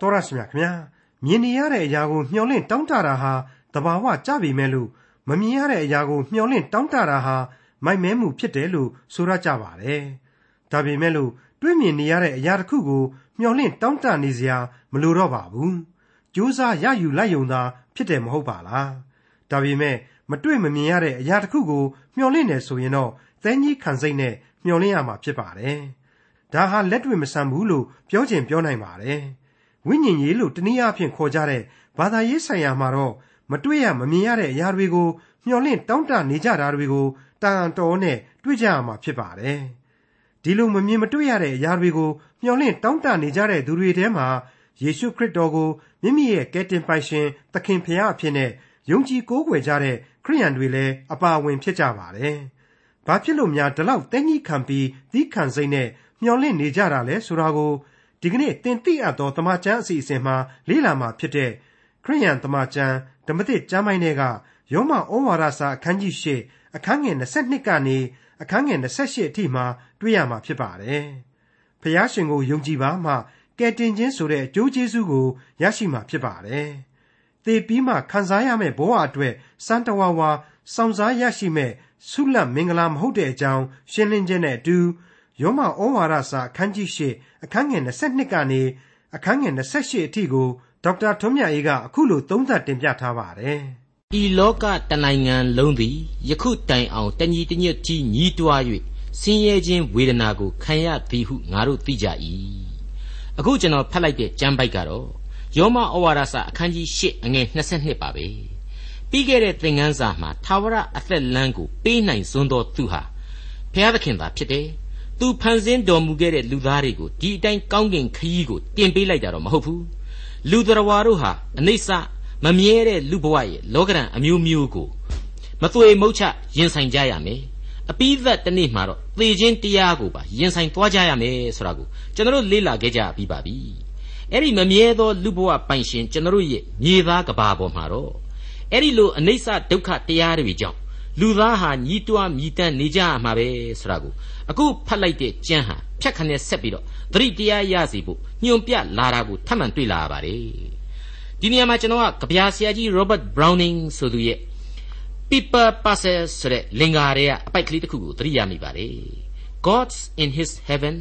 တော်ရရှိမြခင်ဗျာမြင်နေရတဲ့အရာကိုမျှော်လင့်တောင်းတတာဟာတဘာဝကြပြီမဲ့လို့မမြင်ရတဲ့အရာကိုမျှော်လင့်တောင်းတတာဟာမိုက်မဲမှုဖြစ်တယ်လို့ဆိုရကြပါတယ်ဒါပေမဲ့လို့တွေးမြင်နေရတဲ့အရာတစ်ခုကိုမျှော်လင့်တောင်းတနေစရာမလိုတော့ပါဘူးကြိုးစားရယူလိုက်ယုံသာဖြစ်တယ်မဟုတ်ပါလားဒါပေမဲ့မတွေ့မမြင်ရတဲ့အရာတစ်ခုကိုမျှော်လင့်နေဆိုရင်တော့သဲကြီးခံစိတ်နဲ့မျှော်လင့်ရမှာဖြစ်ပါတယ်ဒါဟာလက်တွေ့မဆန်ဘူးလို့ပြောချင်ပြောနိုင်ပါတယ် ဝိညာဉ်ရေးလို့တနည်းအားဖြင့်ခေါ်ကြတဲ့ဘာသာရေးဆိုင်ရာမှာတော့မတွေ့ရမမြင်ရတဲ့အရာတွေကိုမျှော်လင့်တောင်းတနေကြတာတွေကိုတာန်တော်နဲ့တွေ့ကြရမှာဖြစ်ပါတယ်ဒီလိုမမြင်မတွေ့ရတဲ့အရာတွေကိုမျှော်လင့်တောင်းတနေကြတဲ့သူတွေထဲမှာယေရှုခရစ်တော်ကိုမိမိရဲ့ကယ်တင်ပိုင်ရှင်သခင်ဖရာအဖြစ်နဲ့ယုံကြည်ကိုးကွယ်ကြတဲ့ခရိယန်တွေလည်းအပါအဝင်ဖြစ်ကြပါတယ်။ဘာဖြစ်လို့များဒီလောက်တင်းကြီးခံပြီးသီးခံစိတ်နဲ့မျှော်လင့်နေကြတာလဲဆိုတာကို ဒီကနေ့သင်သိအပ်သောတမန်ကျမ်းအစီအစဉ်မှာလေ့လာမှာဖြစ်တဲ့ခရိယန်တမန်ကျမ်းဓမ္မသစ်ကျမ်းပိုင်းတွေကယောမဩဝါဒစာအခန်းကြီး၈အခန်းငယ်22ကနေအခန်းငယ်28အထိမှာတွေ့ရမှာဖြစ်ပါတယ်။ဖျားရှင်ကိုယုံကြည်ပါမှကယ်တင်ခြင်းဆိုတဲ့အကျိုးကျေးဇူးကိုရရှိမှာဖြစ်ပါတယ်။သေပြီးမှခံစားရမယ့်ဘဝအတွက်စံတဝါဝါစောင့်စားရရှိမဲ့ဆုလတ်မင်္ဂလာမဟုတ်တဲ့အကြောင်းရှင်းလင်းခြင်းနဲ့အတူ ယောမဩဝါဒစာအခန်းကြီး၈အခန်းငယ်22ကနေအခန်းငယ်28အထိကိုဒေါက်တာထွန်းမြတ်အေးကအခုလိုသုံးသပ်တင်ပြထားပါတယ်။ဤလောကတနိုင်ငံလုံးသည်ယခုတိုင်အောင်တညီတညွတ်ကြီးညီးတွား၍ဆင်းရဲခြင်းဝေဒနာကိုခံရသည်ဟုငါတို့သိကြ၏။အခုကျွန်တော်ဖတ်လိုက်တဲ့ကျမ်းပိုက်ကတော့ယောမဩဝါဒစာအခန်းကြီး၈အငယ်22ပါပဲ။ပြီးခဲ့တဲ့သင်ခန်းစာမှာသာဝရအသက်လမ်းကိုပေးနိုင်စွန်းသောသူဟာဘုရားသခင်သာဖြစ်တယ်။ သူဖန်ဆင်းတော်မူခဲ့တဲ့လူသားတွေကိုဒီအတိုင်းကောင်းကင်ခရီးကိုတင်ပေးလိုက်တာတော့မဟုတ်ဘူးလူတော်ဝါတို့ဟာအနိစ္စမမြဲတဲ့လူဘဝရဲ့လောကရန်အမျိုးမျိုးကိုမသွေမုတ်ချရင်ဆိုင်ကြရမယ်အပိသက်တနေ့မှာတော့သေခြင်းတရားကိုပါရင်ဆိုင်သွားကြရမယ်ဆိုတာကိုကျွန်တော်လေ့လာခဲ့ကြပြီးပါပြီအဲ့ဒီမမြဲသောလူဘဝပိုင်ရှင်ကျွန်တော်ရဲ့မြေသားကဘာပေါ်မှာတော့အဲ့ဒီလိုအနိစ္စဒုက္ခတရားတွေကြောင့် လူသားဟာညီးတွားမြည်တမ်းနေကြရမှာပဲဆိုတာကိုအခုဖတ်လိုက်တဲ့ကျမ်းဟာဖြတ်ခနဲ့ဆက်ပြီးတော့သတိတရားရစီဖို့ညွန်ပြလာတာကိုထပ်မံတွေ့လာရပါတယ်ဒီနေရာမှာကျွန်တော်ကကြပြာဆရာကြီး Robert Browning ဆိုသူရဲ့ People Puzzle ဆိုတဲ့လင်္ကာတွေကအပိုက်ကလေးတစ်ခုကိုသတိရမိပါတယ် God's in his heaven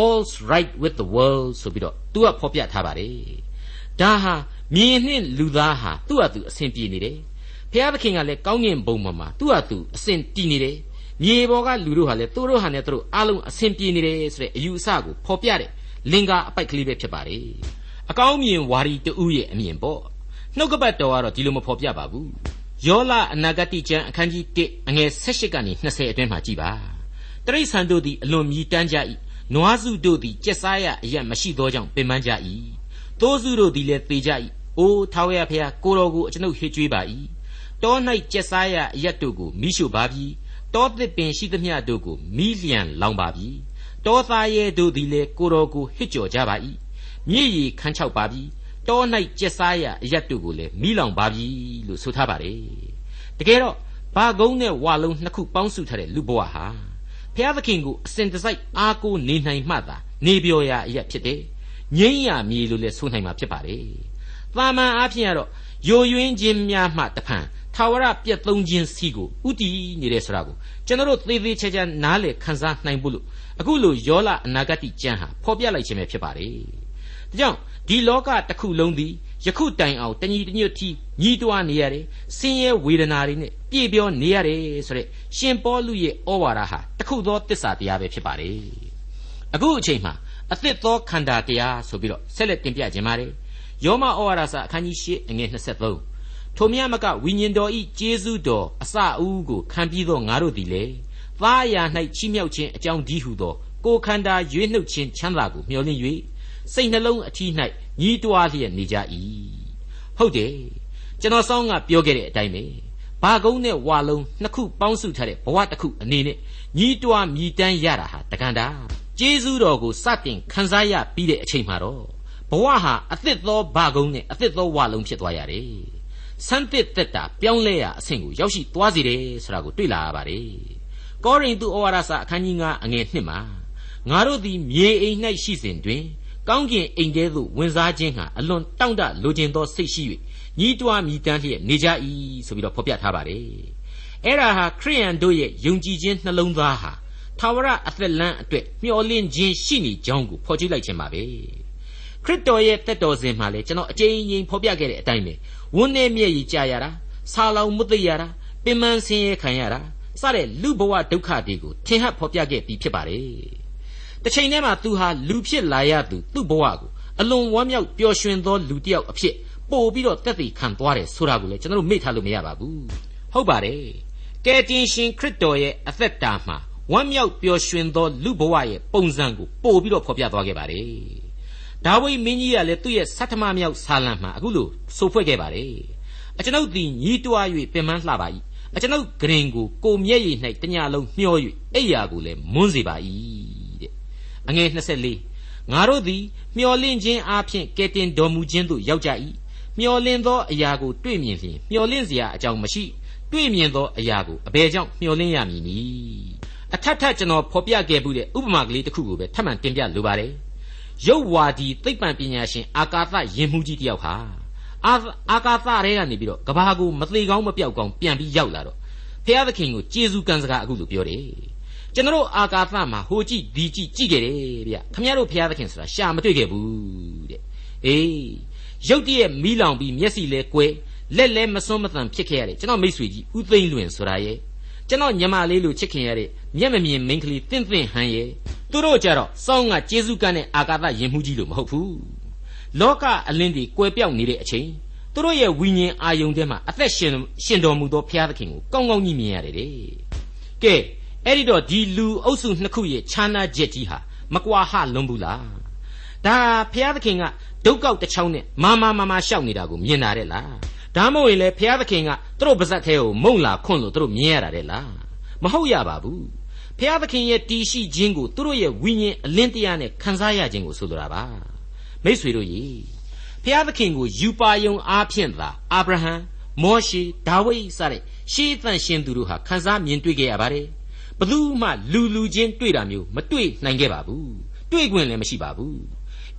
all's right with the world ဆိုပြီးတော့သူကဖော်ပြထားပါတယ်ဒါဟာမြင်နှင့်လူသားဟာသူ့အတူအဆင်ပြေနေတယ် ဖျားသခင်ကလည်းကောင်းကင်ဘုံပေါ်မှာသူ့အတူအဆင်တည်နေတယ်မြေပေါ်ကလူတို့ဟာလည်းသူတို့ဟာနဲ့သူတို့အားလုံးအဆင်ပြေနေတယ်ဆိုတဲ့အယူအဆကိုဖော်ပြတဲ့လင်္ကာအပိုက်ကလေးပဲဖြစ်ပါတယ်အကောင်းမြင်ဝါရီတူရဲ့အမြင်ပေါ့နှုတ်ကပတ်တော်ကတော့ဒီလိုမဖော်ပြပါဘူးယောလအနာဂတိကျမ်းအခန်းကြီး1အငယ်16ကနေ20အတွင်းမှာကြည်ပါတရိษံတို့သည်အလွန်မြည်တမ်းကြ၏နွားစုတို့သည်ကြက်စားရအရက်မရှိသောကြောင့်ပင်ပန်းကြ၏သိုးစုတို့သည်လည်းသေကြ၏အိုးထာဝရဘုရားကိုတော်ကိုအကျွန်ုပ်ဟစ်ကြွေးပါ၏ တော၌ကျက်စားရအရက်တို့ကိုမိရှုပါပြီတောသစ်ပင်ရှိသမျှတို့ကိုမိလျံလောင်ပါပြီတောသားရဲတို့သည်လည်းကိုတော်ကိုဟစ်ကြော်ကြပါ၏မြည်ရီခန်းချောက်ပါပြီတော၌ကျက်စားရအရက်တို့ကိုလည်းမိလောင်ပါပြီလို့ဆိုထားပါတယ်တကယ်တော့ဘာကုန်းနဲ့ဝါလုံးနှစ်ခုပေါင်းစုထားတဲ့လူဘဝဟာဖျားသခင်ကိုအစဉ်တစိုက်အားကိုးနေနိုင်မှသာနေပြောရာအရက်ဖြစ်တယ်ငိမ့်ရမြေလို့လည်းဆိုနိုင်မှာဖြစ်ပါတယ်တာမန်အားဖြင့်ကတော့ယိုယွင်းခြင်းများမှတဖန် ထာဝရပြက်သုံးခြင်းစီကိုဥတီနေတယ်ဆိုတာကိုကျွန်တော်တို့သေသေးချာချာနားလည်ခန်းစားနိုင်ဖို့လို့အခုလိုယောလအနာဂတိကျမ်းဟာဖော်ပြလိုက်ခြင်းပဲဖြစ်ပါတယ်။ဒါကြောင့်ဒီလောကတစ်ခုလုံးသည်ယခုတိုင်အောင်တညီတညွတ်တီညီးတွားနေရတယ်။ဆင်းရဲဝေဒနာတွေနဲ့ပြည့်ပြောနေရတယ်ဆိုတဲ့ရှင်ပေါလုရဲ့ဩဝါဒဟာတခုသောတစ္ဆာတရားပဲဖြစ်ပါတယ်။အခုအချိန်မှာအသစ်သောခန္ဓာတရားဆိုပြီးတော့ဆက်လက်တင်ပြခြင်းပါတယ်။ယောမဩဝါဒစာအခန်းကြီး၈အငယ်23 ထိုမြတ်မကဝိညာဉ်တော်ဤကျေးဇူးတော်အစအဦးကိုခံပြီးသောငါတို့သည်လေသားအရာ၌ချီးမြှောက်ခြင်းအကြောင်းဒီဟုသောကိုခန္ဓာရွေးနှုတ်ခြင်းချမ်းသာကိုမျှော်လင့်၍စိတ်နှလုံးအထီး၌ညီးတွားလျက်နေကြ၏ဟုတ်တယ်ကျွန်တော်ဆောင်းကပြောခဲ့တဲ့အတိုင်းပဲဘာကုန်းနဲ့ဝါလုံးနှစ်ခုပေါင်းစုထားတဲ့ဘဝတစ်ခုအနေနဲ့ညီးတွားမြည်တမ်းရတာဟာတကန်တာကျေးဇူးတော်ကိုစတင်ခံစားရပြီးတဲ့အချိန်မှာတော့ဘဝဟာအသစ်သောဘာကုန်းနဲ့အသစ်သောဝါလုံးဖြစ်သွားရတယ် ဆန်းသစ်သက်တာပြောင်းလဲရာအဆင့်ကိုရောက်ရှိသွားစေတယ်ဆိုတာကိုတွေ့လာရပါတယ်။ကောရိန္သုဩဝါဒစာအခန်းကြီး9အငယ်1မှာငါတို့သည်မြေအိမ်၌ရှိစဉ်တွင်ကောင်းကင်အိမ်ထဲသို့ဝင်စားခြင်းဟာအလွန်တောင့်တလိုချင်သောစိတ်ရှိ၍ညီးတွားမြည်တမ်းလျက်နေကြ၏ဆိုပြီးတော့ဖော်ပြထားပါတယ်အဲ့ဒါဟာခရိယန်တို့ရဲ့ယုံကြည်ခြင်းနှလုံးသားဟာထာဝရအသက်လမ်းအတွက်မျှော်လင့်ခြင်းရှိနေကြောင်းကိုဖော်ကျူးလိုက်ခြင်းပါပဲ ခရစ်တော်ရဲ့တက်တော်စဉ်မှာလေကျွန်တော်အကြိမ်ကြိမ်ဖော်ပြခဲ့တဲ့အတိုင်းပဲဝန်းနဲ့မျက်ရည်ကျရတာဆာလောင်မှုသိရတာပင်မဆင်းရဲခံရတာစတဲ့လူဘဝဒုက္ခတွေကိုထင်ဟပ်ဖော်ပြခဲ့ပြီးဖြစ်ပါတယ်တစ်ချိန်တည်းမှာသူဟာလူဖြစ်လာရသူသူ့ဘဝကိုအလွန်ဝမ်းမြောက်ပျော်ရွှင်သောလူတစ်ယောက်အဖြစ်ပို့ပြီးတော့တက်တည်ခံသွားတယ်ဆိုတာကိုလည်းကျွန်တော်တို့မေ့ထားလို့မရပါဘူးဟုတ်ပါတယ်ကယ်တင်ရှင်ခရစ်တော်ရဲ့အသက်တာမှာဝမ်းမြောက်ပျော်ရွှင်သောလူဘဝရဲ့ပုံစံကိုပို့ပြီးတော့ဖော်ပြသွားခဲ့ပါတယ် ဒါဝိမင်းကြီးကလည်းသူ့ရဲ့ဆဋ္ဌမမြောက်ဆာလံမှာအခုလိုဆိုဖွဲ့ခဲ့ပါတယ်အကျွန်ုပ်သည်ညီးတွား၍ပင်ပန်းလှပါ၏အကျွန်ုပ်ဂရင်ကိုကိုမျက်ရည်၌တညလုံးမျော၍အိယာကိုလည်းမွန်းစေပါ၏တဲ့အငယ်24ငါတို့သည်မျောလင့်ခြင်းအပြင်ကဲတင်တော်မူခြင်းသို့ရောက်ကြ၏မျောလင့်သောအရာကိုတွေ့မြင်လျင်မျောလင့်စရာအကြောင်းမရှိတွေ့မြင်သောအရာကိုအဘယ်ကြောင့်မျောလင့်ရမည်နည်းအထက်ထပ်ကျွန်တော်ဖော်ပြခဲ့မှုတဲ့ဥပမာကလေးတစ်ခုကိုပဲထပ်မံတင်ပြလိုပါတယ် ရုပ်ဝါဒီသိပ္ပံပညာရှင်အာကာသယဉ်မှုကြီးတယောက်ဟာအာအာကာသထဲကနေပြီးတော့ကဘာကိုမသေးကောင်းမပြောက်ကောင်းပြန်ပြီးရောက်လာတော့ဖျားသခင်ကိုကျေးဇူးကံစကားအခုလိုပြောတယ်ကျွန်တော်အာကာသမှာဟိုကြည့်ဒီကြည့်ကြည့်ခဲ့တယ်ဗျခမရတို့ဖျားသခင်ဆိုတာရှာမတွေ့ခဲ့ဘူးတဲ့အေးရုတ်တရက်မီးလောင်ပြီးမျက်စိလဲကွဲလက်လဲမစွန်းမတန်ဖြစ်ခဲ့ရတယ်ကျွန်တော်မိတ်ဆွေကြီးဦးသိန်းလွင်ဆိုတာရဲ့ကျွန်တော်ညီမလေးလိုချစ်ခင်ရတဲ့မျက်မမြင်မိန်းကလေးတင့်တင့်ဟန်ရဲ့ သူတို့ကြတော့စောင်းကကျေးဇူးကမ်းတဲ့အာကာသယဉ်မှုကြီးလို့မဟုတ်ဘူးလောကအလင်းတွေကွယ်ပြောက်နေတဲ့အချိန်သူတို့ရဲ့ဝိညာဉ်အာယုန်ထဲမှာအသက်ရှင်ရှင်တော်မူသောဘုရားသခင်ကိုကောင်းကောင်းကြီးမြင်ရတယ်တဲ့ကဲအဲ့ဒီတော့ဒီလူအုပ်စုနှစ်ခုရဲ့ခြားနာချက်ကြီးဟာမကွာဟလွန်းဘူးလားဒါဘုရားသခင်ကဒုက္ကောက်တစ်ချောင်းနဲ့မာမာမာမာရှောက်နေတာကိုမြင်တာတဲ့လားဒါမှမဟုတ်ရင်လေဘုရားသခင်ကသူတို့ပါဇက်ထဲကိုမုံလာခွန့်လို့သူတို့မြင်ရတာတဲ့လားမဟုတ်ရပါဘူး ဖျားသခင်ရဲ့တည်ရှိခြင်းကိုသူတို့ရဲ့ဝိညာဉ်အလင်းတရားနဲ့ခံစားရခြင်းကိုဆိုလိုတာပါမိษွေတို့ရေဖျားသခင်ကိုယူပါယုံအားဖြင့်သာအာဗြဟံမောရှေဒါဝိဒ်စတဲ့ရှေးသန့်ရှင်သူတို့ဟာခံစားမြင်တွေ့ခဲ့ရပါတယ်ဘသူမှလူလူချင်းတွေ့တာမျိုးမတွေ့နိုင်ခဲ့ပါဘူးတွေ့ခွင့်လည်းမရှိပါဘူး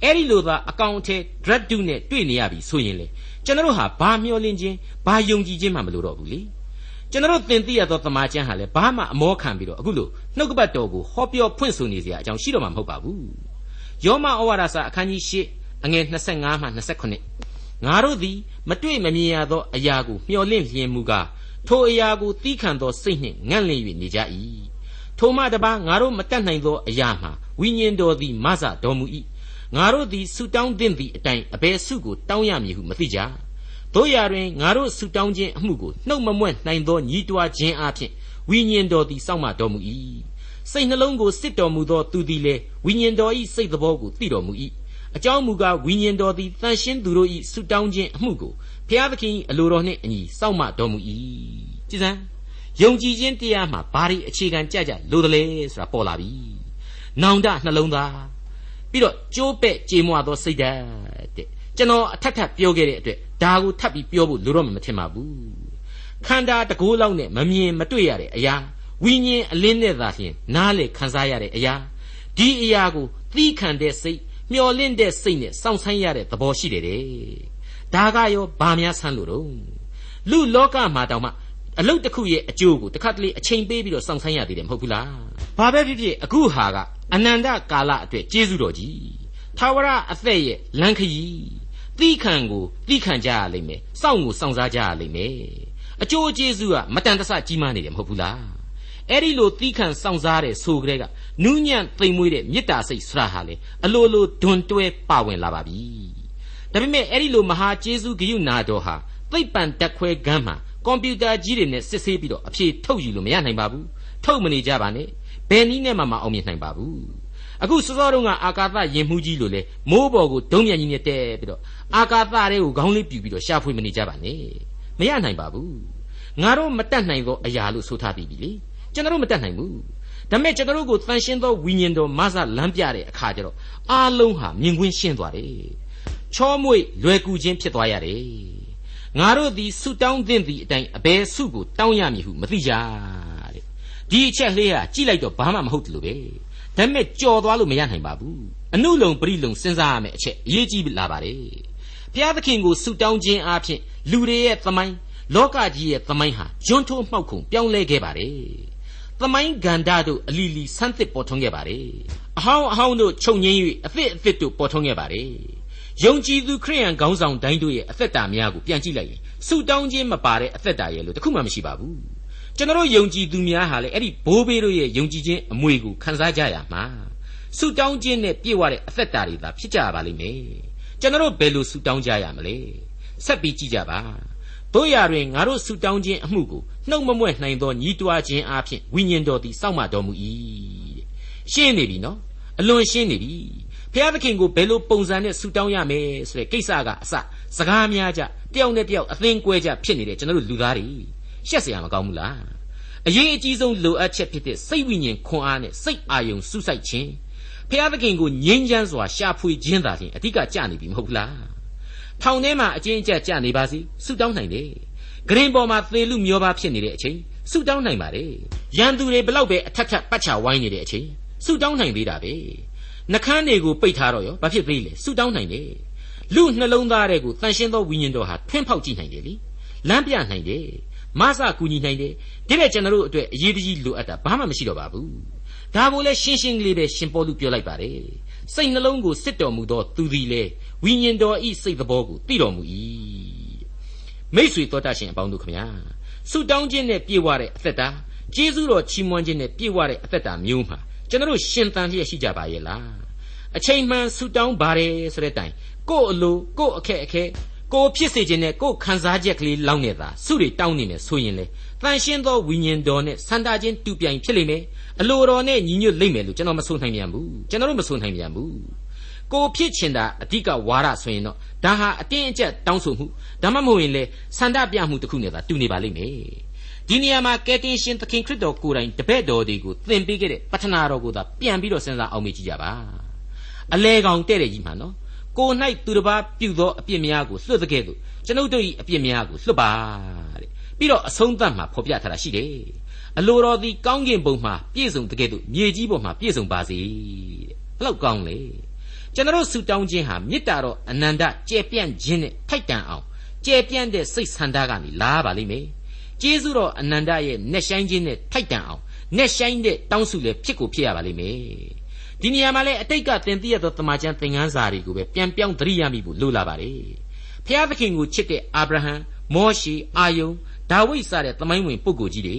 အဲ့ဒီလိုသာအကောင်အထည် drug တုနဲ့တွေ့နေရပြီဆိုရင်လေကျွန်တော်ဟာဘာမျှော်လင့်ခြင်းဘာယုံကြည်ခြင်းမှမလိုတော့ဘူးလေ ကျွန်တော်သင်သိရသောသမာကျမ်းဟာလည်းဘာမှအမောခံပြီးတော့အခုလို့နှုတ်ကပတ်တော်ကိုဟောပြောဖွင့်ဆိုနေစရာအကြောင်းရှိတော့မှာမဟုတ်ပါဘူးယောမဩဝါဒစာအခန်းကြီး၈အငယ်25မှ29ငါတို့သည်မတွေ့မမြင်ရသောအရာကိုမျှော်လင့်လျင်မူကားထိုအရာကိုတီးခံသောစိတ်နှင့်ငန့်လင့်၍နေကြ၏ထိုမှတပါငါတို့မတတ်နိုင်သောအရာမှာဝိညာဉ်တော်သည်မဆတော်မူ၏ငါတို့သည်ဆုတောင်းသင့်သည့်အတိုင်းအဘယ်ဆုကိုတောင်းရမည်ဟုမသိကြ တို့ရာတွင်ငါတို့ဆုတောင်းခြင်းအမှုကိုနှုတ်မမွဲ့နိုင်သောညီးတွားခြင်းအပြင်ဝိညာဉ်တော်သည်စောင့်မတော်မူ၏စိတ်နှလုံးကိုစစ်တော်မူသောသူသည်လည်းဝိညာဉ်တော်၏စိတ်သဘောကိုသိတော်မူ၏အကြောင်းမူကားဝိညာဉ်တော်သည်တန်ရှင်းသူတို့၏ဆုတောင်းခြင်းအမှုကိုဖျားသခင်၏အလိုတော်နှင့်အညီစောင့်မတော်မူ၏ကြည်စမ်းယုံကြည်ခြင်းတရားမှာဘာတွေအခြေခံကြကြလို့တလဲဆိုတာပေါ်လာပြီနောင်တနှလုံးသားပြီးတော့ကြိုးပဲ့ကြေမွသောစိတ်ဓာတ်တဲ့ ကျွန်တော်အထက်ထပ်ပြောခဲ့တဲ့အတွက်ဒါကိုထပ်ပြီးပြောဖို့လိုတော့မှမထင်ပါဘူးခန္ဓာတကိုးလောက်နဲ့မမြင်မတွေ့ရတဲ့အရာဝိညာဉ်အလင်းနဲ့သာလျှင်နားလေခံစားရတဲ့အရာဒီအရာကိုသီးခံတဲ့စိတ်မျော်လင့်တဲ့စိတ်နဲ့စောင့်ဆိုင်းရတဲ့သဘောရှိတယ်တဲ့ဒါကရောဘာများဆန်းလို့တော့လူလောကမှာတောင်မှအလုတ်တစ်ခုရဲ့အကျိုးကိုတစ်ခါတလေအချိန်ပေးပြီးတော့စောင့်ဆိုင်းရသေးတယ်မဟုတ်ဘူးလားဘာပဲဖြစ်ဖြစ်အခုဟာကအနန္တကာလအတွက်ကျေးဇူးတော်ကြီးသာဝရအသက်ရဲ့လမ်းခရီး သီးခံကိုသီးခံကြရလိမ့်မယ်စောင့်ကိုစောင့်စားကြရလိမ့်မယ်အကျိုးကျေးဇူးကမတန်တဆကြီးမားနေတယ်မဟုတ်ဘူးလားအဲ့ဒီလိုသီးခံစောင့်စားတဲ့ဆိုကြတဲ့ကနူးညံ့သိမ်မွေးတဲ့မေတ္တာစိတ်ဆရာဟာလေအလိုလိုဒွန်တွဲပါဝင်လာပါပြီဒါပေမဲ့အဲ့ဒီလိုမဟာကျေးဇူးဂရုနာတော်ဟာသိပ္ပံတက်ခွဲကမ်းမှာကွန်ပျူတာကြီးတွေနဲ့စစ်ဆေးပြီးတော့အဖြေထုတ်ယူလို့မရနိုင်ပါဘူးထုတ်မနေကြပါနဲ့ဘယ်နည်းနဲ့မှမအောင်မြင်နိုင်ပါဘူး အခုစောစောတုန်းကအာကာသယင်မှုကြီးလို့လေမိုးပေါ်ကိုဒုံးမြန်ကြီးနဲ့တဲပြီးတော့အာကာသတွေကိုခေါင်းလေးပြူပြီးတော့ရှာဖွေမနေကြပါနဲ့မရနိုင်ပါဘူးငါတို့မတတ်နိုင်သောအရာလို့ဆိုထားပြီးပြီလေကျွန်တော်မတတ်နိုင်ဘူးဒါမဲ့ကျွန်တော်ကိုတန်ရှင်းသောဝိညာဉ်တော်မဆလမ်းပြတဲ့အခါကျတော့အားလုံးဟာမြင်ကွင်းရှင်းသွားတယ်ချောမွေ့လွယ်ကူခြင်းဖြစ်သွားရတယ်ငါတို့သည်ဆုတောင်းသင့်သည့်အတိုင်းအဘယ်ဆုကိုတောင်းရမည်ဟုမသိကြတဲ့ဒီအချက်လေးဟာကြည့်လိုက်တော့ဘာမှမဟုတ်တယ်လို့ပဲ ဒါပေမဲ့ကြော်သွားလို့မရနိုင်ပါဘူးအနုလုံပရိလုံစဉ်းစားရမယ့်အချက်အရေးကြီးလာပါတယ်ဘုရားသခင်ကိုဆုတောင်းခြင်းအပြင်လူတွေရဲ့သမိုင်းလောကကြီးရဲ့သမိုင်းဟာဂျွန်းထိုးမှောက်ခုံပြောင်းလဲခဲ့ပါတယ်သမိုင်းဂန္ဓာတို့အလီလီဆန်းသစ်ပေါ်ထွန်းခဲ့ပါတယ်အဟောင်းအဟောင်းတို့ချုပ်ငင်း၍အသစ်အသစ်တို့ပေါ်ထွန်းခဲ့ပါတယ်ယုံကြည်သူခရိယန်ခေါင်းဆောင်တိုင်းတို့ရဲ့အသက်တာများကိုပြန်ကြည့်လိုက်ရင်ဆုတောင်းခြင်းမပါတဲ့အသက်တာရဲ့လို့တခုမှမရှိပါဘူး ကျွန်တော်ယုံကြည်သူများဟာလေအဲ့ဒီဘိုးဘေးတို့ရဲ့ယုံကြည်ခြင်းအမွေကိုခံစားကြရမှာဆုတောင်းခြင်းနဲ့ပြည့်ဝတဲ့အသက်တာတွေသာဖြစ်ကြပါလိမ့်မယ်ကျွန်တော်ဘယ်လိုဆုတောင်းကြရမလဲဆက်ပြီးကြည့်ကြပါတို့ရတွင်ငါတို့ဆုတောင်းခြင်းအမှုကိုနှုတ်မမွဲ့နိုင်သောညီးတွားခြင်းအပြင်ဝိညာဉ်တော်သည်စောင့်မတော်မူ၏ရှင်းနေပြီနော်အလွန်ရှင်းနေပြီဖျားသခင်ကိုဘယ်လိုပုံစံနဲ့ဆုတောင်းရမယ်ဆိုတဲ့ကိစ္စကအစစကားများကြတယောက်နဲ့တယောက်အသင်းကွဲကြဖြစ်နေတဲ့ကျွန်တော်တို့လူသားတွေ ရှက်စရာမကောင်းဘူးလားအရေးအကြီးဆုံးလိုအပ်ချက်ဖြစ်တဲ့စိတ်ဝိညာဉ်ခွန်အားနဲ့စိတ်အာယုံစုစိုက်ခြင်းဖျားသခင်ကိုငြင်းချမ်းစွာရှာဖွေခြင်းသာလျှင်အဓိကကြနေပြီမဟုတ်ဘူးလားထောင်ထဲမှာအကျဉ်းကျပ်ကြနေပါစီဆုတောင်းနိုင်တယ်ဂရင်ပေါ်မှာသေလူမျောပါဖြစ်နေတဲ့အချိန်ဆုတောင်းနိုင်ပါလေရန်သူတွေဘလောက်ပဲအထက်ထက်ပတ်ချဝိုင်းနေတဲ့အချိန်ဆုတောင်းနိုင်သေးတာပဲနှကန်းတွေကိုပိတ်ထားတော့ရောဘာဖြစ်သေးလဲဆုတောင်းနိုင်တယ်လူနှလုံးသားတွေကိုတန်ရှင်းသောဝိညာဉ်တော်ဟာထွန်းဖောက်ကြည့်နိုင်တယ်လीလမ်းပြနိုင်တယ် မဆကူညီနိုင်တယ်ဒီမဲ့ကျွန်တော်တို့အတွက်အရေးကြီးလိုအပ်တာဘာမှမရှိတော့ပါဘူးဒါကိုလည်းရှင်းရှင်းကလေးပဲရှင်ပေါ်လူပြောလိုက်ပါတယ်စိတ်နှလုံးကိုစစ်တော်မူသောသူသည်လေဝိညာဉ်တော်ဤစိတ်သဘောကိုသိတော်မူ၏မိษွေတော်တတ်ရှင်အပေါင်းတို့ခမညာဆုတောင်းခြင်းနဲ့ပြည့်ဝတဲ့အသက်တာကျေးဇူးတော်ချီးမွမ်းခြင်းနဲ့ပြည့်ဝတဲ့အသက်တာမျိုးမှာကျွန်တော်ရှင်သန်လျက်ရှိကြပါရဲ့လားအချိန်မှန်ဆုတောင်းပါတယ်ဆိုတဲ့တိုင်ကို့အလိုကို့အခက်အခဲ ကိုဖြစ်စေခြင်းနဲ့ကိုခံစားချက်ကလေးလောင်းနေတာစုတွေတောင်းနေမယ်ဆိုရင်လေတန်ရှင်းသောဝိညာဉ်တော်နဲ့ဆန္ဒချင်းတူပြိုင်ဖြစ်လိမ့်မယ်အလိုတော်နဲ့ညီညွတ်လိမ့်မယ်လို့ကျွန်တော်မဆိုနိုင်ပြန်ဘူးကျွန်တော်တို့မဆိုနိုင်ပြန်ဘူးကိုဖြစ်ချင်တာအဓိကဝါဒဆိုရင်တော့ဒါဟာအတင်းအကျပ်တောင်းဆိုမှုဒါမှမဟုတ်ရင်လေဆန္ဒပြမှုတစ်ခုနဲ့သာတူနေပါလိမ့်မယ်ဒီနေရာမှာကယ်တင်ရှင်သခင်ခရစ်တော်ကိုယ်တိုင်တပည့်တော်တွေကိုသင်ပေးခဲ့တဲ့ပထနာတော်ကိုသာပြန်ပြီးတော့စဉ်းစားအောင်မေ့ကြည့်ကြပါအလဲကောင်တဲ့တဲ့ကြီးမှာနော် ကို၌သူတစ်ပါးပြုသောအပြစ်များကိုလွှတ်တဲ့ကဲ့သို့ကျွန်ုပ်တို့၏အပြစ်များကိုလွှတ်ပါတဲ့ပြီးတော့အဆုံးသတ်မှာဖော်ပြထားတာရှိတယ်အလိုတော်သည်ကောင်းကင်ဘုံမှာပြည့်စုံတဲ့ကဲ့သို့မြေကြီးပေါ်မှာပြည့်စုံပါစေတဲ့ဘလောက်ကောင်းလဲကျွန်တော်ဆုတောင်းခြင်းဟာမေတ္တာတော်အနန္တကျယ်ပြန့်ခြင်းနဲ့ထိုက်တန်အောင်ကျယ်ပြန့်တဲ့စိတ်ဆန္ဒကနေလာပါလိမ့်မယ်ကျေးဇူးတော်အနန္တရဲ့နှက်ဆိုင်ခြင်းနဲ့ထိုက်တန်အောင်နှက်ဆိုင်တဲ့တောင်းစုလည်းဖြစ်ကိုဖြစ်ရပါလိမ့်မယ် ဒီနေရာမှာလည်းအတိတ်ကသင်သိရသောတမန်ကျန်သင်ခန်းစာတွေကိုပဲပြန်ပြောင်းသတိရမိဖို့လိုလာပါတယ်ဖျားသခင်ကိုချစ်တဲ့အာဗြဟံမောရှေအာယုန်ဒါဝိဒ်စတဲ့သမိုင်းဝင်ပုဂ္ဂိုလ်ကြီးတွေ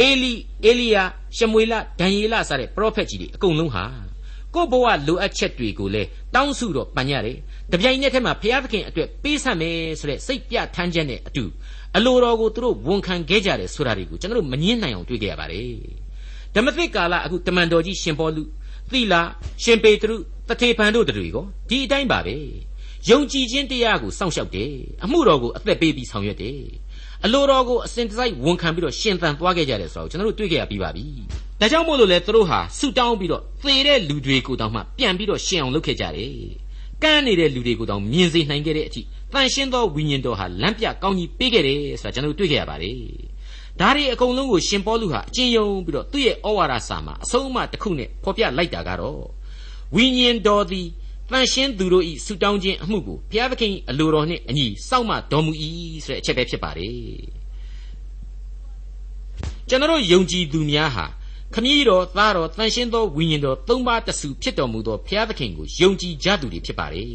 အေလိအေလိယာရှမွေလဒံယေလစတဲ့ပရောဖက်ကြီးတွေအကုန်လုံးဟာကိုယ့်ဘဝလိုအပ်ချက်တွေကိုလည်းတောင်းစုတော့ပန်ရတယ်တပြိုင်နက်တည်းမှာဘုရားသခင်အတွက်ပေးဆပ်မယ်ဆိုတဲ့စိတ်ပြထမ်းချက်နဲ့အတူအလိုတော်ကိုသူတို့ဝန်ခံခဲ့ကြတယ်ဆိုတာတွေကိုကျွန်တော်တို့မငင်းနိုင်အောင်တွေ့ကြရပါတယ်ဓမ္မသစ်ကာလအခုတမန်တော်ကြီးရှင်ပေါလု သီလာရှင်ပေတရုတထေဖန်တို့တွေကိုဒီအတိုင်းပါပဲယုံကြည်ခြင်းတရားကိုစောင့်ရှောက်တယ်အမှုတော်ကိုအသက်ပေးပြီးဆောင်ရွက်တယ်အလိုတော်ကိုအစဉ်တစိုက်ဝန်ခံပြီးတော့ရှင်သန်သွားခဲ့ကြတယ်ဆိုတော့ကျွန်တော်တို့တွေ့ခဲ့ရပြီးပါပြီဒါကြောင့်မို့လို့လေသူတို့ဟာဆူတောင်းပြီးတော့သေတဲ့လူတွေကိုတောင်မှပြန်ပြီးတော့ရှင်အောင်လုပ်ခဲ့ကြတယ်ကမ်းနေတဲ့လူတွေကိုတောင်မြင်စေနိုင်ခဲ့တဲ့အထိတန်ရှင်းသောဝိညာဉ်တော်ဟာလမ်းပြကောင်းကြီးပေးခဲ့တယ်ဆိုတာကျွန်တော်တို့တွေ့ခဲ့ရပါတယ် ဒါတွေအကုန်လုံးကိုရှင်ပေါလုဟာအကျဉ်းယုံပြီးတော့သူ့ရဲ့ဩဝါဒစာမှာအဆုံးအမတစ်ခုနဲ့ဖော်ပြလိုက်တာကတော့ဝိညာဉ်တော်သည်တန်ရှင်းသူတို့ဤဆူတောင်းခြင်းအမှုကိုဘုရားသခင်အလိုတော်နှင့်အညီစောင့်မတော်မူ၏ဆိုတဲ့အချက်ပဲဖြစ်ပါတယ်ကျွန်တော်ယုံကြည်သူများဟာခမည်းတော်သားတော်တန်ရှင်းသောဝိညာဉ်တော်သုံးပါးတဆူဖြစ်တော်မူသောဘုရားသခင်ကိုယုံကြည်ကြသူတွေဖြစ်ပါတယ်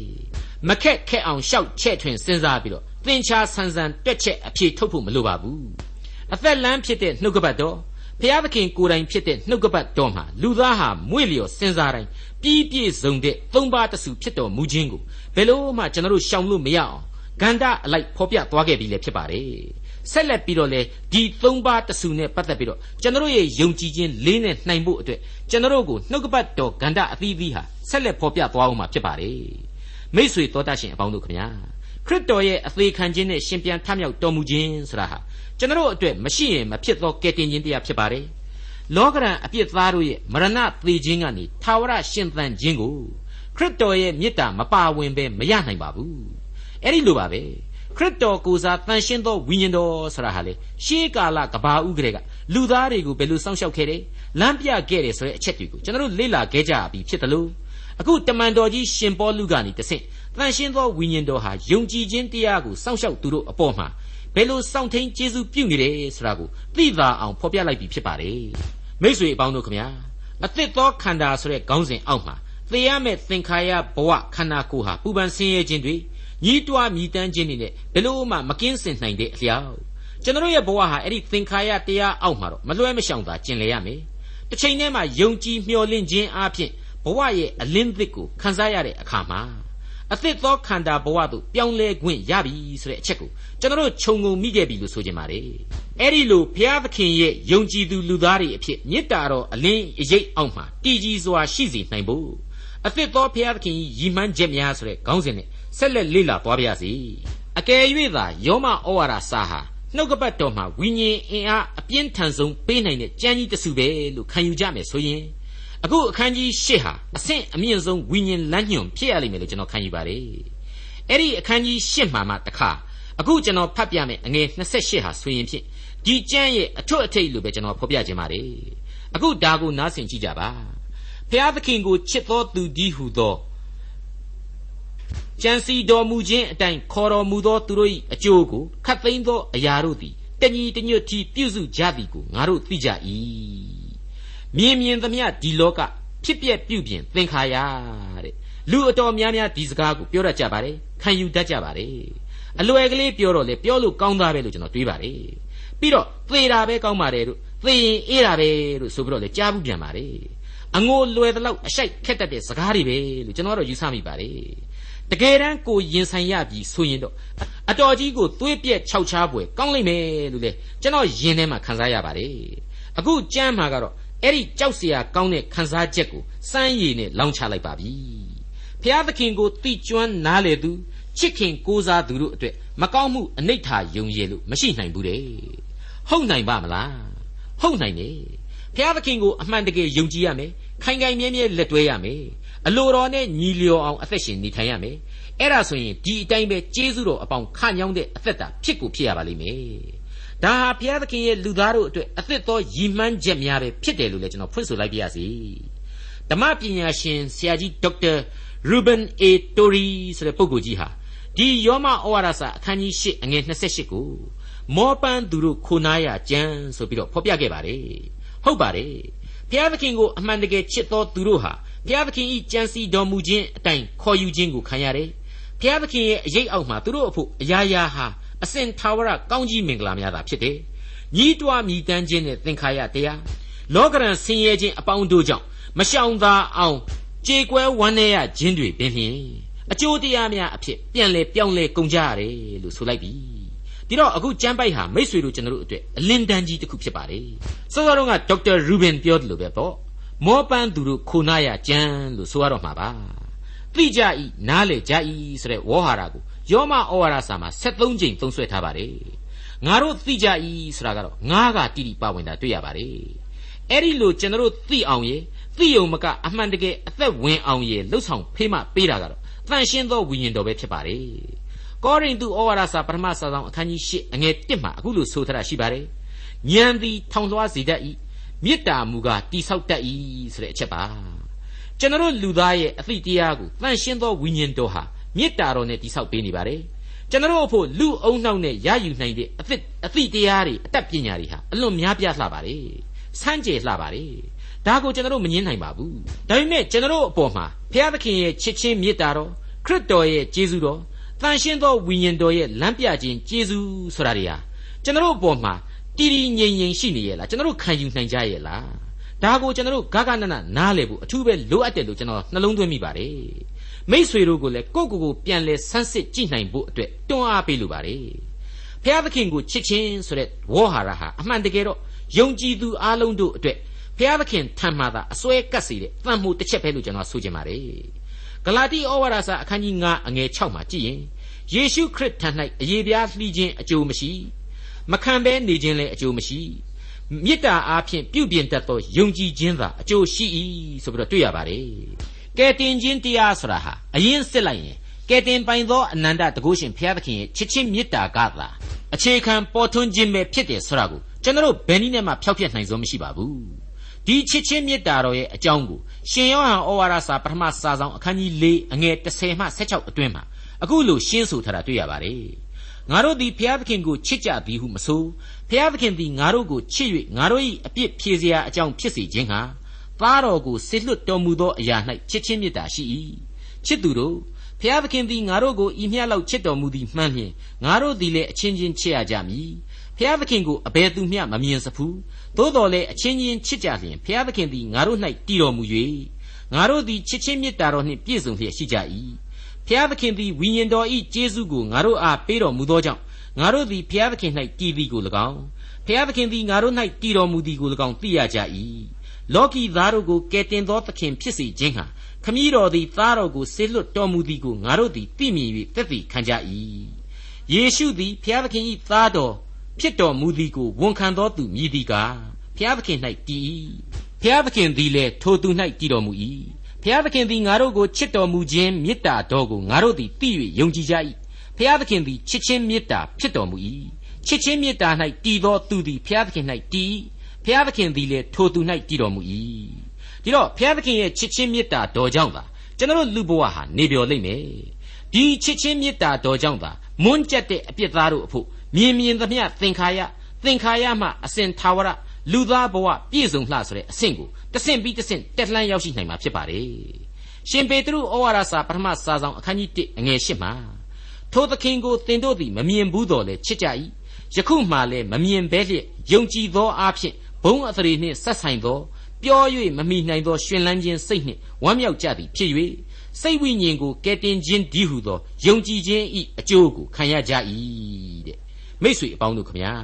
မခက်ခက်အောင်ရှောက်ချဲ့ထွင်စဉ်းစားပြီးတော့သင်္ချာဆန်းဆန်းတွက်ချက်အဖြေထုတ်ဖို့မလိုပါဘူး အသက်လန်းဖြစ်တဲ့နှုတ်ကပတ်တော်ဖျားသခင်ကိုယ်တိုင်ဖြစ်တဲ့နှုတ်ကပတ်တော်မှာလူသားဟာမွေ့လျော်စဉ်းစားတိုင်းပြီးပြည့်စုံတဲ့သုံးပါးတစုဖြစ်တော်မူခြင်းကိုဘယ်လို့မှကျွန်တော်တို့ရှောင်လို့မရအောင်ဂန္ဓအလိုက်ဖော်ပြသွားခဲ့ပြီလေဖြစ်ပါတယ်ဆက်လက်ပြီးတော့လေဒီသုံးပါးတစုနဲ့ပတ်သက်ပြီးတော့ကျွန်တော်ရဲ့ယုံကြည်ခြင်းလေးနဲ့နှိုင်ဖို့အတွက်ကျွန်တော်ကိုနှုတ်ကပတ်တော်ဂန္ဓအသီးသီးဟာဆက်လက်ဖော်ပြသွားအောင်မှာဖြစ်ပါတယ်မိษွေတော်တတ်ရှင်အပေါင်းတို့ခင်ဗျာခရစ်တော်ရဲ့အသေးခံခြင်းနဲ့ရှင်ပြန်ထမြောက်တော်မူခြင်းဆိုတာဟာ ကျွန်တော်အတွက်မရှိရင်မဖြစ်သောကယ်တင်ခြင်းတရားဖြစ်ပါတယ်လောကရန်အပြစ်သားတို့ရဲ့မရဏသေခြင်းကနေထာဝရရှင်သန်ခြင်းကိုခရစ်တော်ရဲ့မေတ္တာမပါဝင်ဘဲမရနိုင်ပါဘူးအဲ့ဒီလိုပါပဲခရစ်တော်ကိုယ်စားတန်ရှင်းသောဝိညာဉ်တော်ဆိုတာဟာလေရှေးကာလကဘာဥကလေးကလူသားတွေကိုဘယ်လိုစောင့်ရှောက်ခဲ့တယ်လမ်းပြခဲ့တယ်ဆိုတဲ့အချက်တွေကိုကျွန်တော်တို့လေ့လာခဲ့ကြပြီဖြစ်တယ်လို့အခုတမန်တော်ကြီးရှင်ပေါလုကနေတဆင့်တန်ရှင်းသောဝိညာဉ်တော်ဟာယုံကြည်ခြင်းတရားကိုစောင့်ရှောက်သူတို့အပေါ်မှာဘ ယ်လိုစောင့်ထိန်ကျေးဇူးပြုနေတယ်ဆိုတာကိုသိသာအောင်ဖော်ပြလိုက်ပြီဖြစ်ပါတယ်မိษွေအပေါင်းတို့ခမညာအသစ်သောခန္ဓာဆိုတဲ့ခေါင်းစဉ်အောက်မှာသေရမဲ့သင်္ခါရဘဝခန္ဓာကိုယ်ဟာပူပန်ဆင်းရဲခြင်းတွေညီးတွားမြည်တမ်းခြင်းတွေနဲ့ဘယ်လို့မှမကင်းစင်နိုင်တဲ့အလျောက်ကျွန်တော်ရဲ့ဘဝဟာအဲ့ဒီသင်္ခါရတရားအောက်မှာတော့မလွဲမရှောင်သာကျင်လည်ရမယ်တစ်ချိန်တည်းမှာယုံကြည်မျှော်လင့်ခြင်းအပြင်ဘဝရဲ့အလင်းသစ်ကိုခံစားရတဲ့အခါမှာ အသစ်သောခန္ဓာဘဝသို့ပြောင်းလဲခွင့်ရပြီဆိုတဲ့အချက်ကိုကျွန်တော်ခြုံငုံမိခဲ့ပြီလို့ဆိုချင်ပါတယ်အဲ့ဒီလိုဘုရားသခင်ရဲ့ယုံကြည်သူလူသားတွေအဖြစ်မေတ္တာတော်အလင်းအရေးအောက်မှာတည်ကြည်စွာရှိစေနိုင်ဖို့အသစ်သောဘုရားသခင်ရည်မှန်းချက်များဆိုတဲ့ခေါင်းစဉ်နဲ့ဆက်လက်လေ့လာသွားပါရစေအကယ်၍သာယောမဩဝါဒစာဟာနှုတ်ကပတ်တော်မှာဝိညာဉ်အင်အားအပြင်းထန်ဆုံးပေးနိုင်တဲ့ကြမ်းကြီးတစုပဲလို့ခံယူကြမယ်ဆိုရင် အခုအခန်းကြီး၈ဟာအဆင့်အမြင့်ဆုံးဝိညာဉ်လမ်းညွန်ဖြစ်ရလိမ့်မယ်လို့ကျွန်တော်ခံယူပါတယ်အဲ့ဒီအခန်းကြီး၈မှာမှတခါအခုကျွန်တော်ဖတ်ပြမယ်အငယ်28ဟာဆိုရင်ဖြင့်ဒီကျမ်းရဲ့အထွတ်အထိပ်လို့ပဲကျွန်တော်ဖော်ပြခြင်းပါတယ်အခုဒါကိုနားဆင်ကြည့်ကြပါဖျားသခင်ကိုချစ်သောသူဒီဟုသောကြံစီတော်မူခြင်းအတိုင်းခေါ်တော်မူသောသူတို့၏အကျိုးကိုခတ်သိမ်းသောအရာတို့သည်တညီတညွတ်တီပြုစုကြသည်ကိုငါတို့သိကြ၏ မြင်မြင်သမျှဒီလောကဖြစ်ပျက်ပြုပြင်သင်္ခါရတဲ့လူအတော်များများဒီစကားကိုပြောတတ်ကြပါတယ်ခံယူတတ်ကြပါတယ်အလွယ်ကလေးပြောတော့လေပြောလို့ကောင်းသားပဲလို့ကျွန်တော်တွေးပါတယ်ပြီးတော့သေတာပဲကောင်းပါတယ်တို့သေရင်အေးတာပဲလို့ဆိုပြီးတော့လေကြားဘူးပြန်ပါတယ်အငိုလွယ်တဲ့လောက်အရှိုက်ခက်တတ်တဲ့စကားတွေပဲလို့ကျွန်တော်တို့ယူဆမိပါတယ်တကယ်တမ်းကိုရင်ဆိုင်ရပြီဆိုရင်တော့အတော်ကြီးကိုသွေးပြက်ခြောက်ချားပွဲကောင်းလိမ့်မယ်လို့လေကျွန်တော်ယင်ထဲမှာခံစားရပါတယ်အခုကြမ်းမှာကတော့ အဲ့ဒီကြောက်เสียကောင်းတဲ့ခံစားချက်ကိုစမ်းရည်နဲ့လောင်းချလိုက်ပါပြီဖျားသခင်ကိုတိကျွမ်းနားလေသူချစ်ခင်ကိုးစားသူတို့အတွက်မကောင်းမှုအနိဋ္ဌာယုံရည်လို့မရှိနိုင်ဘူးတဲ့ဟုတ်နိုင်ပါမလားဟုတ်နိုင်တယ်ဖျားသခင်ကိုအမှန်တကယ်ယုံကြည်ရမယ်ခိုင်ခိုင်မြဲမြဲလက်တွဲရမယ်အလိုတော်နဲ့ညီလျော်အောင်အသက်ရှင်နေထိုင်ရမယ်အဲ့ဒါဆိုရင်ဒီအတိုင်းပဲကျေးဇူးတော်အပေါင်းခညောင်းတဲ့အသက်တာဖြစ်ကိုဖြစ်ရပါလိမ့်မယ် ဒါဟာဘုရားသခင်ရဲ့လူသားတို့အတွက်အသစ်သောရည်မှန်းချက်များပဲဖြစ်တယ်လို့လည်းကျွန်တော်ဖွင့်ဆိုလိုက်ပါရစေဓမ္မပညာရှင်ဆရာကြီးဒေါက်တာရူဘန်အေတိုရီဆိုတဲ့ပုဂ္ဂိုလ်ကြီးဟာဒီယောမဩဝါဒစာအခန်းကြီး၈အငယ်28ကိုမောပန်းသူတို့ခိုနာရကြံဆိုပြီးတော့ဖော်ပြခဲ့ပါတယ်ဟုတ်ပါတယ်ဘုရားသခင်ကိုအမှန်တကယ်ချစ်တော်သူတို့ဟာဘုရားသခင်ဤကြံစီတော်မူခြင်းအတိုင်းခေါ်ယူခြင်းကိုခံရတယ်ဘုရားသခင်ရဲ့အရေးအောက်မှာသူတို့အဖို့အရာရာဟာ အစဉ်သာဝရကောင်းကြီးမင်္ဂလာများသာဖြစ်တယ်။ညီးတွားမြည်တမ်းခြင်းနဲ့သင်္ခါရတရားလောကရန်ဆင်းရဲခြင်းအပေါင်းတို့ကြောင့်မရှောင်သာအောင်ကြေကွဲဝမ်းနည်းရခြင်းတွေပင်ဖြင့်အကျိုးတရားများအဖြစ်ပြန်လဲပြောင်းလဲကုန်ကြရတယ်လို့ဆိုလိုက်ပြီ။ဒီတော့အခုကျမ်းပိုက်ဟာမိษွေတို့ကျွန်တော်တို့အတွက်အလင်းတန်းကြီးတစ်ခုဖြစ်ပါတယ်။စောစောတုန်းကဒေါက်တာရူဘင်ပြောတယ်လို့ပဲပေါ့။မောပန်းသူတို့ခိုနာရကြံလို့ဆိုရတော့မှာပါ။သိကြ၏နားလေကြ၏ဆိုတဲ့ဝေါ်ဟာရကို ယောမဩဝါဒစာမှာ73ကြိမ်သုံးဆွဲထားပါတယ်ငါတို့သိကြ၏ဆိုတာကတော့ငါးကတိတိပါဝင်တာတွေ့ရပါတယ်အဲ့ဒီလိုကျွန်တော်တို့သိအောင်ရေသိုံမကအမှန်တကယ်အသက်ဝင်အောင်ရေလှုပ်ဆောင်ဖေးမပေးတာကတော့တန်ရှင်းသောဝိညာဉ်တော်ပဲဖြစ်ပါတယ်ကောရိန္သုဩဝါဒစာပထမစာဆောင်အခန်းကြီး၈အငယ်1မှာအခုလိုဆိုထားတာရှိပါတယ်ဉာဏ်သည်ထောင်လွှားစေတတ်၏မေတ္တာမူကားတိဆောက်တတ်၏ဆိုတဲ့အချက်ပါကျွန်တော်လူသားရဲ့အသိတရားကိုတန်ရှင်းသောဝိညာဉ်တော်ဟာ မေတ္တာတော်နဲ့တိဆောက်ပေးနေပါတယ်ကျွန်တော်အဖို့လူအုံနှောက်နဲ့ရယူနိုင်တဲ့အသစ်အသိတရားတွေအတတ်ပညာတွေဟာအလွန်များပြားလှပါတယ်စမ်းကြယ်လှပါတယ်ဒါကိုကျွန်တော်မငင်းနိုင်ပါဘူးဒါပေမဲ့ကျွန်တော်အပေါ်မှာဘုရားသခင်ရဲ့ချစ်ချင်းမေတ္တာတော်ခရစ်တော်ရဲ့ကျေးဇူးတော်တန်ရှင်းသောဝိညာဉ်တော်ရဲ့လမ်းပြခြင်းကျေးဇူးဆိုတာတွေဟာကျွန်တော်အပေါ်မှာတည်တည်ငြိမ်ငြိမ်ရှိနေရဲ့လားကျွန်တော်ခံယူနိုင်ကြရဲ့လားဒါကိုကျွန်တော်ဂဂနနနားလည်ဖို့အထူးပဲလိုအပ်တယ်လို့ကျွန်တော်နှလုံးသွင်းမိပါတယ် မိษွေတို့ကိုလည်းကိုယ့်ကိုယ်ကိုပြန်လဲဆန်းစစ်ကြည့်နိုင်ဖို့အတွက်တွန်းအားပေးလိုပါတယ်ဖျားသခင်ကိုချစ်ခြင်းဆိုတဲ့ဝေါ်ဟာရဟာအမှန်တကယ်တော့ယုံကြည်သူအလုံးတို့အတွက်ဖျားသခင်ထံမှသာအစွဲကပ်စေတဲ့တန်မှုတစ်ချက်ပဲလို့ကျွန်တော်ဆိုချင်ပါတယ်ဂလာတိဩဝါဒစာအခန်းကြီး9အငယ်6မှာကြည့်ရင်ယေရှုခရစ်ထံ၌အယေပြားလှီးခြင်းအကျိုးမရှိမခံဘဲနေခြင်းလည်းအကျိုးမရှိမေတ္တာအားဖြင့်ပြုပြင်တတ်သောယုံကြည်ခြင်းသာအကျိုးရှိ၏ဆိုပြီးတော့တွေ့ရပါတယ် ကဲတင်ခြင်းတရားဆိုတာဟာအရင်စစ်လိုက်ရင်ကဲတင်ပိုင်သောအနန္တတကုရှင်ဘုရားသခင်ရဲ့ချစ်ချင်းမေတ္တာကသာအခြေခံပေါ်ထွန်းခြင်းပဲဖြစ်တယ်ဆိုတာကိုကျွန်တော်ဘယ်နည်းနဲ့မှဖျောက်ဖျက်နိုင်စွမ်းမရှိပါဘူးဒီချစ်ချင်းမေတ္တာတော်ရဲ့အကြောင်းကိုရှင်ယောဟန်ဩဝါဒစာပထမစာဆောင်အခန်းကြီး၄အငယ်30မှ16အတွင်းမှာအခုလိုရှင်းဆိုထားတာတွေ့ရပါတယ်ငါတို့သည်ဘုရားသခင်ကိုချစ်ကြသည်ဟုမဆိုဘုရားသခင်သည်ငါတို့ကိုချစ်၍ငါတို့၏အပြစ်ဖြေစရာအကြောင်းဖြစ်စေခြင်းဟာ သားတော်ကိုဆေလွတ်တော်မူသောအရာ၌ချစ်ချင်းမေတ္တာရှိ၏ချစ်သူတို့ဖျားသခင်သည်ငါတို့ကိုဤမျှလောက်ချစ်တော်မူသည်မှန်လျင်ငါတို့သည်လည်းအချင်းချင်းချစ်ရကြမည်ဖျားသခင်ကိုအဘယ်သူမျှမမြင်စဖူးသို့တော်လည်းအချင်းချင်းချစ်ကြလျင်ဖျားသခင်သည်ငါတို့၌တည်တော်မူ၍ငါတို့သည်ချစ်ချင်းမေတ္တာတော်နှင့်ပြည့်စုံလျက်ရှိကြ၏ဖျားသခင်သည်ဝိညာဉ်တော်၏ကျေးဇူးကိုငါတို့အားပေးတော်မူသောကြောင့်ငါတို့သည်ဖျားသခင်၌တည်သည်ကို၎င်းဖျားသခင်သည်ငါတို့၌တည်တော်မူသည်ကို၎င်းသိရကြ၏ လောကီသားတို့ကိုကယ်တင်သောသခင်ဖြစ်စေခြင်းဟာခမည်းတော်သည်သားတော်ကိုဆေလွတ်တော်မူသည်ကိုငါတို့သည်သိမြင်၍သက်သေခံကြ၏ယေရှုသည်ဖျားသခင်၏သားတော်ဖြစ်တော်မူသည်ကိုဝန်ခံတော်သူမြည်သည်ကားဖျားသခင်၌တည်၏ဖျားသခင်သည်လည်းထိုသူ၌တည်တော်မူ၏ဖျားသခင်သည်ငါတို့ကိုချစ်တော်မူခြင်းမေတ္တာတော်ကိုငါတို့သည်သိ၍ယုံကြည်ကြ၏ဖျားသခင်သည်ချစ်ခြင်းမေတ္တာဖြစ်တော်မူ၏ချစ်ခြင်းမေတ္တာ၌တည်သောသူသည်ဖျားသခင်၌တည် ဖျားသခင်သည်လည်းထိုသူ၌တည်တော်မူ၏ဒီတော့ဘုရားသခင်ရဲ့ချစ်ချင်းမေတ္တာတော်ကြောင့်သာကျွန်တော်လူဘဝဟာနေပြောလိမ့်မယ်ဒီချစ်ချင်းမေတ္တာတော်ကြောင့်သာမွန်းကျက်တဲ့အပြစ်သားတို့အဖို့မြင်မြင်သမျှသင်္ခါရသင်္ခါရမှအစဉ်သာဝရလူသားဘဝပြည့်စုံလှဆိုတဲ့အဆင့်ကိုတဆင့်ပြီးတဆင့်တက်လှမ်းရောက်ရှိနိုင်မှာဖြစ်ပါတယ်ရှင်ပေတရုဩဝါဒစာပထမစာဆောင်အခန်းကြီး1အငယ်8မှာထိုသခင်ကိုသင်တို့သည်မမြင်ဘူးတော်လဲချစ်ကြ၏ယခုမှလည်းမမြင်ဘဲလျက်ယုံကြည်သောအဖြစ် ဘုံအသရေနှင့်ဆက်ဆိုင်သောပြော၍မမိနိုင်သောရှင်လန်းခြင်းစိတ်နှင့်ဝမ်းမြောက်ကြသည်ဖြစ်၍စိတ်ဝိညာဉ်ကိုကယ်တင်ခြင်းဒီဟုသောယုံကြည်ခြင်းဤအကျိုးကိုခံရကြ၏တဲ့မိษွေအပေါင်းတို့ခမညာ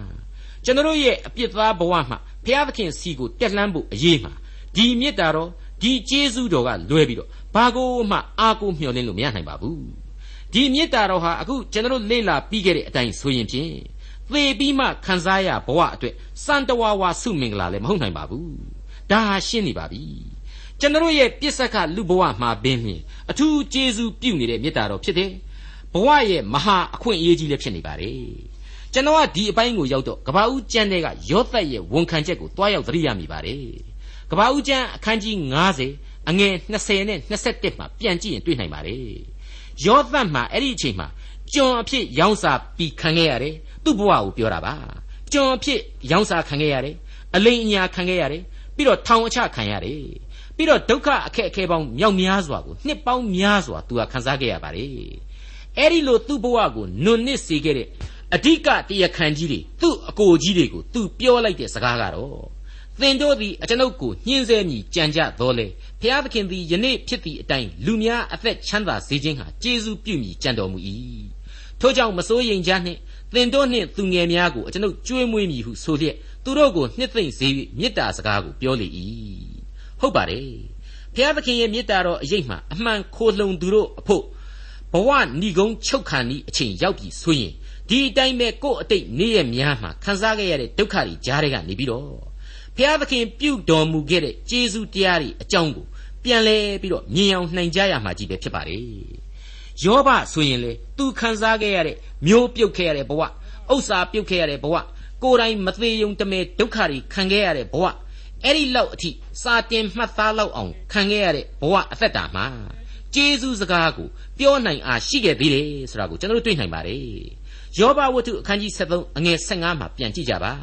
ကျွန်တော်ရဲ့အပြစ်သားဘဝမှာဘုရားသခင်စီကိုတက်လှမ်းဖို့အရေးမှာဒီမေတ္တာတော်ဒီကျေးဇူးတော်ကလွဲပြီးတော့ဘာကိုမှအားကိုးမျှော်လင့်လို့မရနိုင်ပါဘူးဒီမေတ္တာတော်ဟာအခုကျွန်တော်လေ့လာပြီးခဲ့တဲ့အတိုင်းဆိုရင်ဖြင့် သေပြီးမှခံစားရဘဝအတွက်စံတဝါဝါစုမင်္ဂလာလည်းမဟုတ်နိုင်ပါဘူးဒါဟာရှင်းနေပါပြီကျွန်တော်ရဲ့ပြစ္ဆကလူဘဝမှာပင်ဖြင့်အထူးကျေးဇူးပြုနေတဲ့မေတ္တာတော်ဖြစ်တယ်ဘဝရဲ့မဟာအခွင့်အရေးကြီးလည်းဖြစ်နေပါတယ်ကျွန်တော်ကဒီအပိုင်းကိုရောက်တော့ကဘာဦးကျမ်းတဲ့ကယောသက်ရဲ့ဝန်ခံချက်ကိုတွားရောက်သတိရမိပါတယ်ကဘာဦးကျမ်းအခန်းကြီး90အငယ်20နဲ့21မှာပြန်ကြည့်ရင်တွေ့နိုင်ပါတယ်ယောသက်မှာအဲ့ဒီအချိန်မှာကျွန်အဖြစ်ရောင်းစားပြီးခံခဲ့ရတယ် သူ့ဘဝကိုပြောတာပါကျွန်အဖြစ်ရောင်းစားခံခဲ့ရတယ်အလိမ်အညာခံခဲ့ရတယ်ပြီးတော့ထောင်အချခံရတယ်ပြီးတော့ဒုက္ခအခက်အခဲပေါင်းမြောက်များစွာကိုနှစ်ပေါင်းများစွာသူကခံစားခဲ့ရပါတယ်အဲ့ဒီလိုသူ့ဘဝကိုနွန်နစ်စေခဲ့တဲ့အဓိကတရားခံကြီးတွေသူ့အကိုကြီးတွေကိုသူပြောလိုက်တဲ့စကားကတော့သင်တို့သည်အကျွန်ုပ်ကိုညှင်းဆဲမြည်ကြံကြတော်လေဖျားသခင်သည်ယနေ့ဖြစ်သည့်အတိုင်းလူများအသက်ချမ်းသာစေခြင်းဟာကျေးဇူးပြုမြည်ကြံတော်မူ၏ထို့ကြောင့်မစိုးရိမ်ကြနှင့် သင်တို့နှင့်သူငယ်များကိုအကျွန်ုပ်ကြွေးမွေးမည်ဟုဆိုလျက်သူတို့ကိုနှစ်သိမ့်စေ၍မေတ္တာစကားကိုပြောလေ၏ဟုတ်ပါတယ်ဖျားသခင်ရဲ့မေတ္တာတော်အရေးမှအမှန်ခိုလှုံသူတို့အဖို့ဘဝဏီကုန်းချုပ်ခံဤအချိန်ရောက်ပြီဆိုရင်ဒီအတိုင်းပဲကို့အတိတ်နေ့ရက်များမှာခံစားခဲ့ရတဲ့ဒုက္ခတွေကြားတွေကနေပြီးတော့ဖျားသခင်ပြုတော်မူခဲ့တဲ့ကျေးဇူးတရားတွေအကြောင်းကိုပြန်လဲပြီးတော့မြင်အောင်နှိမ်ကြရမှာကြီးပဲဖြစ်ပါတယ် ယောဘဆိုရင်လေသူခံစားခဲ့ရတဲ့မျိုးပြုတ်ခဲ့ရတဲ့ဘဝဥစ္စာပြုတ်ခဲ့ရတဲ့ဘဝကိုယ်တိုင်မသေးယုံတမဲဒုက္ခတွေခံခဲ့ရတဲ့ဘဝအဲ့ဒီလောက်အထိစာတင်မှတ်သားလောက်အောင်ခံခဲ့ရတဲ့ဘဝအသက်တာမှာကျေးဇူးစကားကိုပြောနိုင်အားရှိခဲ့သေးတယ်ဆိုတာကိုကျွန်တော်တို့တွေ့နိုင်ပါတယ်ယောဘဝတ္ထုအခန်းကြီး73အငယ်15မှာပြန်ကြည့်ကြပါ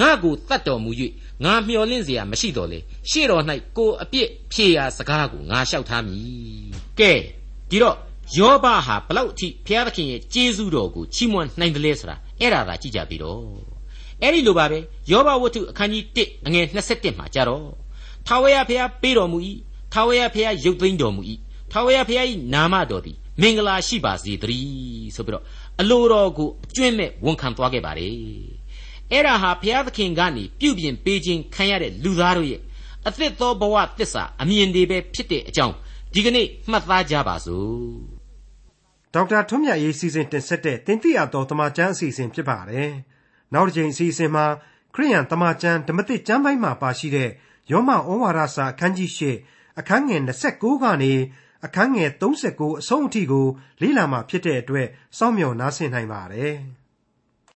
ငါကိုတတ်တော်မူ၍ငါမျှော်လင့်เสียမရှိတော်လေရှေ့တော်၌ကိုအပြစ်ဖြေရာစကားကိုငါလျှောက်ထားမည်ကဲဒီတော့ ယောဘဟာဘလောက်အထိဘုရားသခင်ရဲ့ကျေးဇူးတော်ကိုချီးမွမ်းနိုင်တယ်လဲဆိုတာအဲ့ဒါသာကြည့်ကြပြီတော့အဲ့ဒီလိုပါပဲယောဘဝတ္ထုအခန်းကြီး1အငယ်27မှာကြတော့ထာဝရဘုရားပေးတော်မူ၏ထာဝရဘုရားရုပ်သိမ်းတော်မူ၏ထာဝရဘုရား၏နာမတော်သည်မင်္ဂလာရှိပါစေတည်းဆိုပြီးတော့အလိုတော်ကိုအကျွင့်မဲ့ဝန်ခံသွားခဲ့ပါတယ်အဲ့ဒါဟာဘုရားသခင်ကနေပြုပြင်ပေးခြင်းခံရတဲ့လူသားတို့ရဲ့အသစ်သောဘဝသစ္စာအမြင်တွေပဲဖြစ်တဲ့အကြောင်းဒီကနေ့မှတ်သားကြပါစို့ ဒေါက်တာထွန်းမြတ်ရေးစီစဉ်တင်ဆက်တဲ့တင်ပြတော်တမချန်းအစီအစဉ်ဖြစ်ပါတယ်နောက်တစ်ချိန်အစီအစဉ်မှာခရိယန်တမန်ကျမ်းဓမ္မသစ်ကျမ်းပိုင်းမှာပါရှိတဲ့ယောမဩဝါဒစာအခန်းကြီး၈အခန်းငယ်29ကနေအခန်းငယ်39အဆုံးအထိကိုလေ့လာမှာဖြစ်တဲ့အတွက်စောင့်မျှော်နားဆင်နိုင်ပါတယ်။